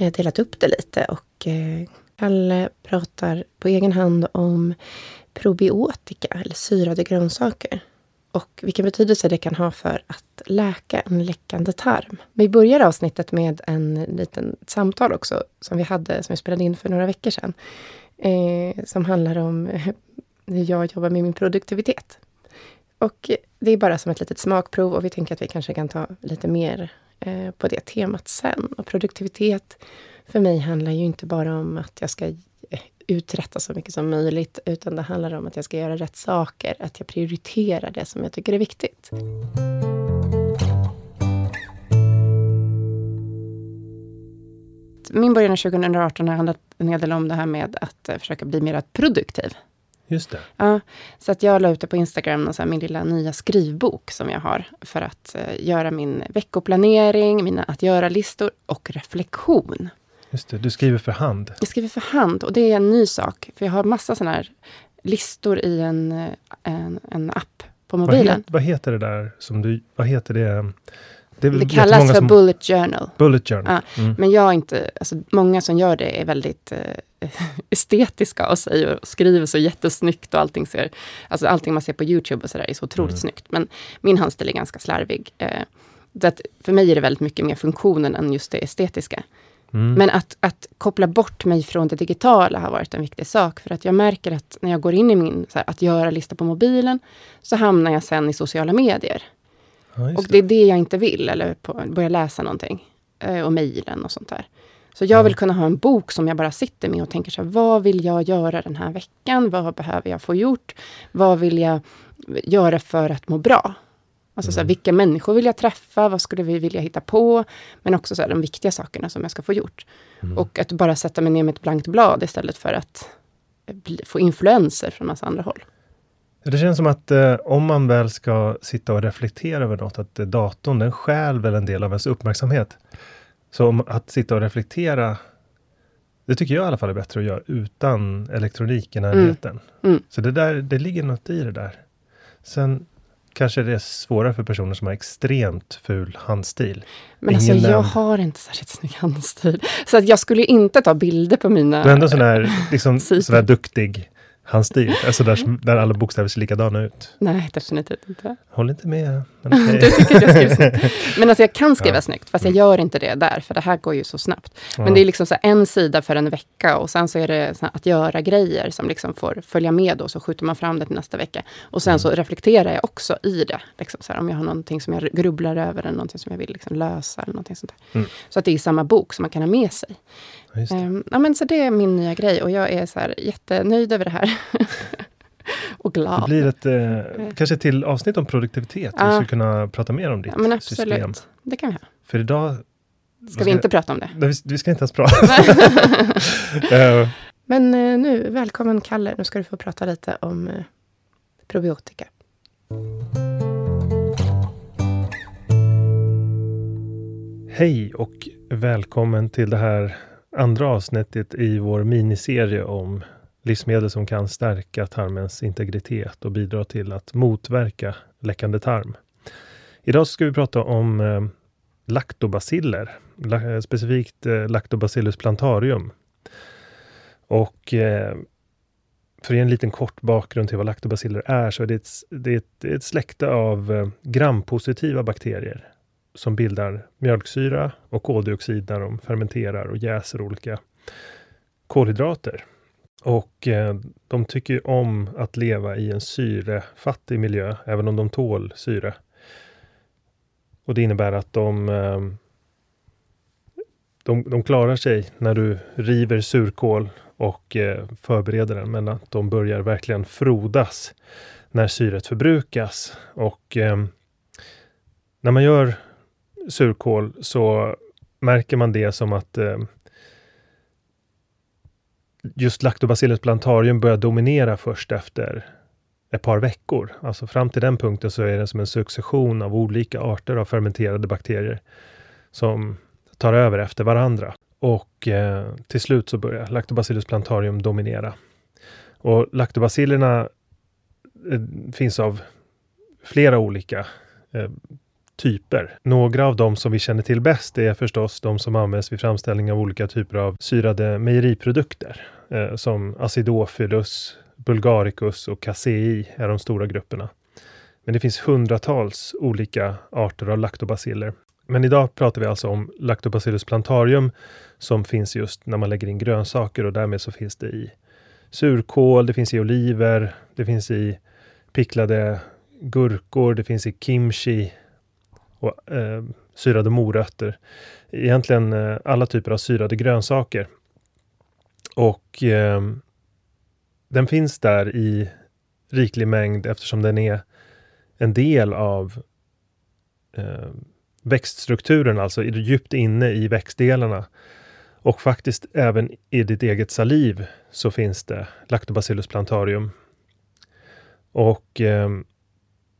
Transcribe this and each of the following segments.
eh, delat upp det lite och eh, Kalle pratar på egen hand om probiotika eller syrade grönsaker och vilken betydelse det kan ha för att läka en läckande tarm. Vi börjar avsnittet med en liten samtal också som vi hade, som vi spelade in för några veckor sedan. Eh, som handlar om hur jag jobbar med min produktivitet. Och det är bara som ett litet smakprov och vi tänker att vi kanske kan ta lite mer eh, på det temat sen. Och produktivitet för mig handlar ju inte bara om att jag ska eh, uträtta så mycket som möjligt, utan det handlar om att jag ska göra rätt saker, att jag prioriterar det som jag tycker är viktigt. Min början 2018 har handlat en hel del om det här med att eh, försöka bli mer produktiv. Just det. Ja, så att jag la ut det på Instagram, och så här, min lilla nya skrivbok som jag har för att eh, göra min veckoplanering, mina att göra-listor och reflektion. Just det. Du skriver för hand. Jag skriver för hand och det är en ny sak. För jag har massa sådana här listor i en, eh, en, en app på Vad, mobilen. het, vad heter det där som du... Vad heter det? Det, Det kallas för bullet journal. Bullet journal. Ja, Mm. Men jag är inte, alltså många som gör det är väldigt eh, estetiska och säger och skriver så jättesnyggt och allting ser, alltså allting man ser på Youtube och sådär är så otroligt Mm. snyggt. Men min handstil är ganska slarvig. Eh, så att för mig är det väldigt mycket mer funktionen än just det estetiska. Mm. Men att, att koppla bort mig från det digitala har varit en viktig sak. För att jag märker att när jag går in i min här, att göra-lista på mobilen, så hamnar jag sen i sociala medier. Ja, Och det är det jag inte vill, eller på, börja läsa någonting. Eh, och mejlen och sånt där. Så jag vill kunna ha en bok som jag bara sitter med och tänker så här, vad vill jag göra den här veckan? Vad behöver jag få gjort? Vad vill jag göra för att må bra? Alltså så här, vilka människor vill jag träffa? Vad skulle vi vilja hitta på? Men också så här, de viktiga sakerna som jag ska få gjort. Och att bara sätta mig ner med ett blankt blad istället för att eh, få influenser från massa andra håll. Det känns som att eh, om man väl ska sitta och reflektera över något, att eh, datorn den stjäl väl en del av ens uppmärksamhet. Så om att sitta och reflektera, det tycker jag i alla fall är bättre att göra utan elektronik i närheten. Mm. Så det, där, det ligger något i det där. Sen kanske det är svårare för personer som har extremt ful handstil. Men alltså Ingen jag nämnd. har inte särskilt snygg handstil. Så att jag skulle inte ta bilder på mina... Du är ändå sån där, liksom, sån där duktig handstil, alltså där, där alla bokstäver ser likadana ut. Nej, definitivt inte. Håll inte med. Men okej. Du tycker att jag skriver snyggt. Men alltså jag kan skriva Ja. Mm. snyggt, fast jag gör inte det där, för det här går ju så snabbt. Men det är liksom så en sida för en vecka och sen så är det så att göra-grejer som liksom får följa med och så skjuter man fram det till nästa vecka. Och sen Mm. så reflekterar jag också i det. Liksom så här, om jag har någonting som jag grubblar över eller någonting som jag vill liksom lösa eller någonting sånt. Mm. Så att det är samma bok som man kan ha med sig. Just det. Ehm, ja, men så det är min nya grej och jag är så här jättenöjd över det här. och glad. Det blir ett, eh, kanske ett till avsnitt om produktivitet. Vi Ja. skulle kunna prata mer om ditt ja, system. Det kan vi ha. För idag... Ska vi inte prata om det? Nej, vi, vi ska inte ens prata. Eh, Men eh, nu, välkommen Kalle. Nu ska du få prata lite om eh, probiotika. Hej och välkommen till det här andra avsnittet i vår miniserie om livsmedel som kan stärka tarmens integritet och bidra till att motverka läckande tarm. Idag ska vi prata om eh, laktobaciller, la, eh, specifikt eh, Lactobacillus plantarium. Och eh, för att ge en liten kort bakgrund till vad laktobaciller är, så är det ett, det är ett, ett släkte av eh, grampositiva bakterier som bildar mjölksyra och koldioxid när de fermenterar och jäser olika kolhydrater. Och eh, de tycker ju om att leva i en syrefattig miljö, även om de tål syre. Och det innebär att de, eh, de, de klarar sig när du river surkål och eh, förbereder den, men att de börjar verkligen frodas när syret förbrukas. Och eh, när man gör surkål så märker man det som att eh, just Lactobacillus plantarium börjar dominera först efter ett par veckor. Alltså fram till den punkten så är det som en succession av olika arter av fermenterade bakterier som tar över efter varandra. Och eh, till slut så börjar Lactobacillus plantarium dominera. Och laktobacillerna eh, finns av flera olika eh, typer. Några av dem som vi känner till bäst är förstås de som används vid framställning av olika typer av syrade mejeriprodukter. Eh, som Acidophilus, Bulgaricus och Casei är de stora grupperna. Men det finns hundratals olika arter av laktobaciller. Men idag pratar vi alltså om Lactobacillus plantarium som finns just när man lägger in grönsaker och därmed så finns det i surkål, det finns i oliver, det finns i picklade gurkor, det finns i kimchi och eh, syrade morötter. Egentligen eh, alla typer av syrade grönsaker. Och eh, den finns där i riklig mängd eftersom den är en del av eh, växtstrukturen, alltså djupt inne i växtdelarna. Och faktiskt även i ditt eget saliv så finns det Lactobacillus plantarium. Och eh,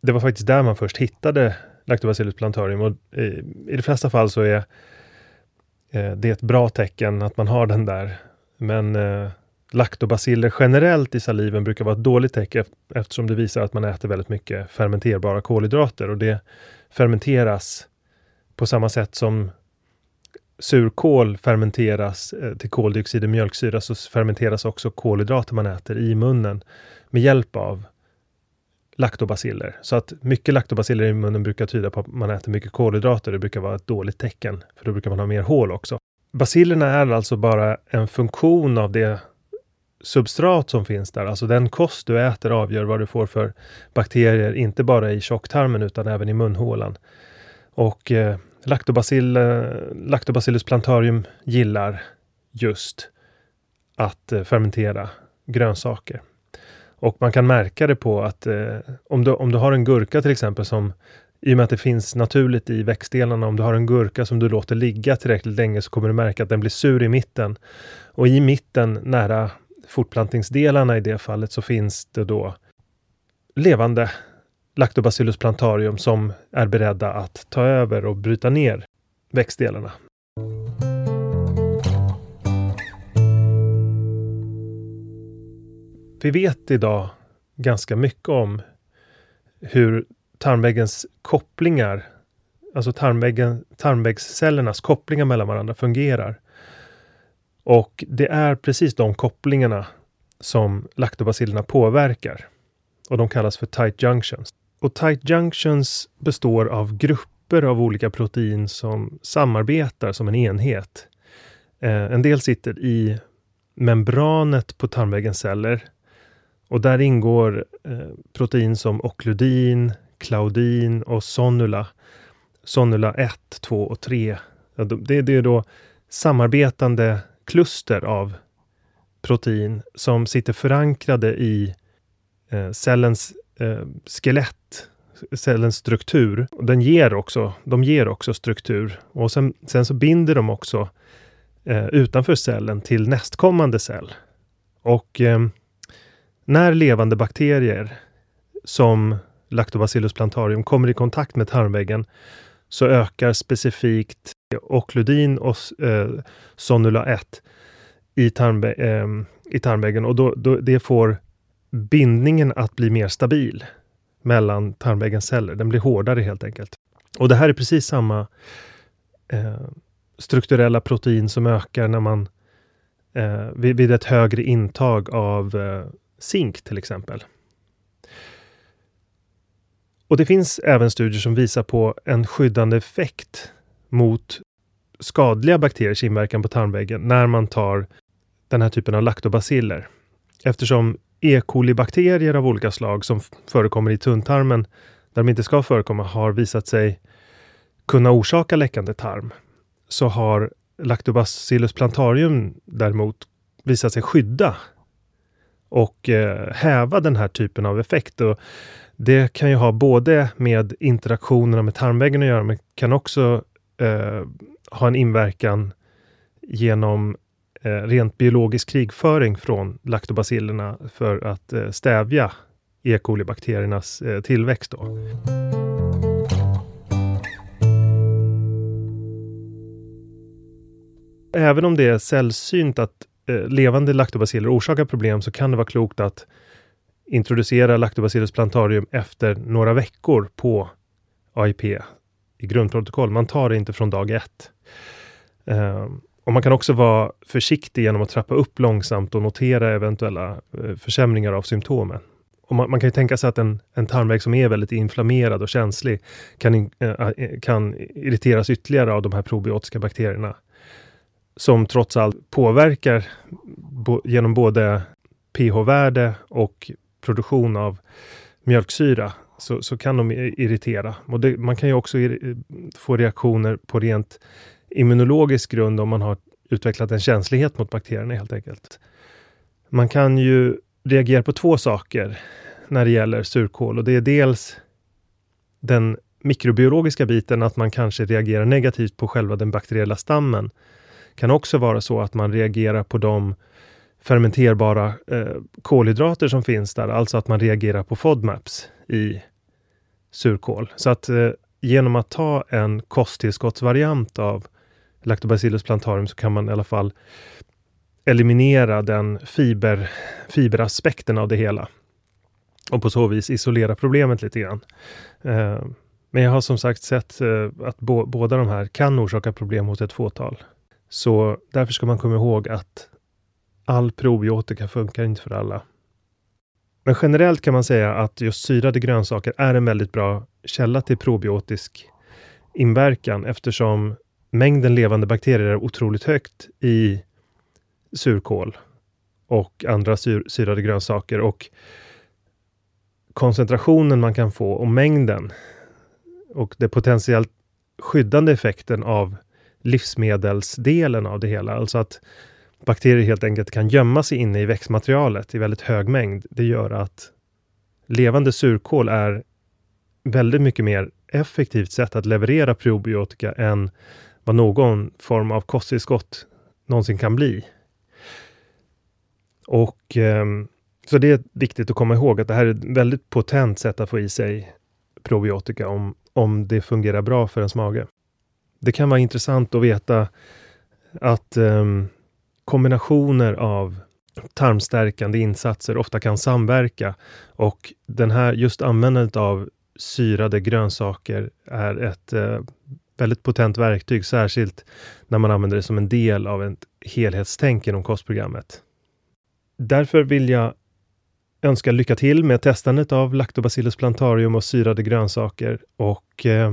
det var faktiskt där man först hittade Lactobacillus plantarium. och i, i de flesta fall så är eh, det ett bra tecken att man har den där. Men eh, laktobaciller generellt i saliven brukar vara ett dåligt tecken eftersom det visar att man äter väldigt mycket fermenterbara kolhydrater och det fermenteras på samma sätt som surkål fermenteras eh, till koldioxid och mjölksyra så fermenteras också kolhydrater man äter i munnen med hjälp av laktobaciller. Så att mycket laktobaciller i munnen brukar tyda på att man äter mycket kolhydrater. Det brukar vara ett dåligt tecken, för då brukar man ha mer hål också. Bacillerna är alltså bara en funktion av det substrat som finns där. Alltså den kost du äter avgör vad du får för bakterier, inte bara i tjocktarmen utan även i munhålan. Och eh, Lactobacil, Lactobacillus plantarium gillar just att eh, fermentera grönsaker. Och man kan märka det på att eh, om, du, om du har en gurka till exempel som i och med att det finns naturligt i växtdelarna, om du har en gurka som du låter ligga tillräckligt länge så kommer du märka att den blir sur i mitten. Och i mitten, nära fortplantningsdelarna i det fallet, så finns det då levande Lactobacillus plantarium som är beredda att ta över och bryta ner växtdelarna. Vi vet idag ganska mycket om hur tarmväggens kopplingar, alltså tarmväggen, tarmväggscellernas kopplingar mellan varandra fungerar. Och det är precis de kopplingarna som laktobacillerna påverkar. Och de kallas för tight junctions. Och tight junctions består av grupper av olika protein som samarbetar som en enhet. Eh, en del sitter i membranet på tarmväggens celler och där ingår eh, protein som okludin, klaudin och sonula. Sonula 1, 2 och 3. Det, det är då samarbetande kluster av protein som sitter förankrade i eh, cellens eh, skelett, cellens struktur. Den ger också, de ger också struktur och sen, sen så binder de också utanför cellen till nästkommande cell. Och ehm, när levande bakterier som Lactobacillus plantarium kommer i kontakt med tarmväggen så ökar specifikt okludin och eh, sonula 1 i, tarmvä eh, i tarmväggen och då, då, det får bindningen att bli mer stabil mellan tarmväggens celler. Den blir hårdare helt enkelt. Och det här är precis samma eh, strukturella protein som ökar när man eh, vid, vid, ett högre intag av eh, zink till exempel. Och det finns även studier som visar på en skyddande effekt mot skadliga bakteriers inverkan på tarmväggen när man tar den här typen av laktobaciller. Eftersom E. coli-bakterier av olika slag som förekommer i tunntarmen, där de inte ska förekomma, har visat sig kunna orsaka läckande tarm, så har Lactobacillus plantarium däremot visat sig skydda och eh, häva den här typen av effekt. Och det kan ju ha både med interaktionerna med tarmväggen att göra, men kan också eh, ha en inverkan genom eh, rent biologisk krigföring från laktobacillerna för att eh, stävja E. coli-bakteriernas eh, tillväxt. Då. Även om det är sällsynt att eh, levande laktobaciller orsakar problem så kan det vara klokt att introducera Lactobacillus plantarium efter några veckor på AIP i grundprotokoll. Man tar det inte från dag ett. Eh, och man kan också vara försiktig genom att trappa upp långsamt och notera eventuella eh, försämringar av symptomen. Och man, man, kan ju tänka sig att en, en tarmvägg som är väldigt inflammerad och känslig kan, in, eh, kan irriteras ytterligare av de här probiotiska bakterierna. Som trots allt påverkar bo, genom både pH-värde och produktion av mjölksyra så, så kan de irritera. Och det, man kan ju också få reaktioner på rent immunologisk grund om man har utvecklat en känslighet mot bakterierna helt enkelt. Man kan ju reagera på två saker när det gäller surkål och det är dels den mikrobiologiska biten, att man kanske reagerar negativt på själva den bakteriella stammen kan också vara så att man reagerar på de fermenterbara eh, kolhydrater som finns där, alltså att man reagerar på FODMAPs i surkål. Så att eh, genom att ta en kosttillskottsvariant av Lactobacillus plantarum så kan man i alla fall eliminera den fiber, fiberaspekten av det hela. Och på så vis isolera problemet lite grann. Eh, men jag har som sagt sett eh, att bo, båda de här kan orsaka problem hos ett fåtal. Så därför ska man komma ihåg att all probiotika funkar inte för alla. Men generellt kan man säga att just syrade grönsaker är en väldigt bra källa till probiotisk inverkan eftersom mängden levande bakterier är otroligt högt i surkål och andra syr syrade grönsaker. Och koncentrationen man kan få och mängden och det potentiellt skyddande effekten av livsmedelsdelen av det hela, alltså att bakterier helt enkelt kan gömma sig inne i växtmaterialet i väldigt hög mängd. Det gör att levande surkål är väldigt mycket mer effektivt sätt att leverera probiotika än vad någon form av kosttillskott någonsin kan bli. Och eh, så det är viktigt att komma ihåg att det här är ett väldigt potent sätt att få i sig probiotika om, om det fungerar bra för ens mage. Det kan vara intressant att veta att um, kombinationer av tarmstärkande insatser ofta kan samverka och den här, just användandet av syrade grönsaker är ett uh, väldigt potent verktyg, särskilt när man använder det som en del av ett helhetstänk inom kostprogrammet. Därför vill jag önska lycka till med testandet av Lactobacillus plantarium och syrade grönsaker och, eh,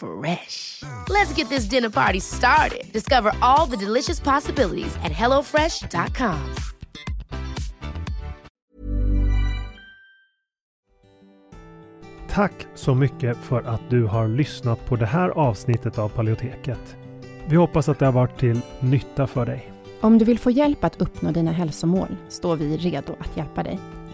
Fresh. Let's get this dinner party started. Discover all the delicious possibilities at hellofresh.com. Tack så mycket för att du har lyssnat på det här avsnittet av Paleoteket. Vi hoppas att det har varit till nytta för dig. Om du vill få hjälp att uppnå dina hälsomål står vi redo att hjälpa dig.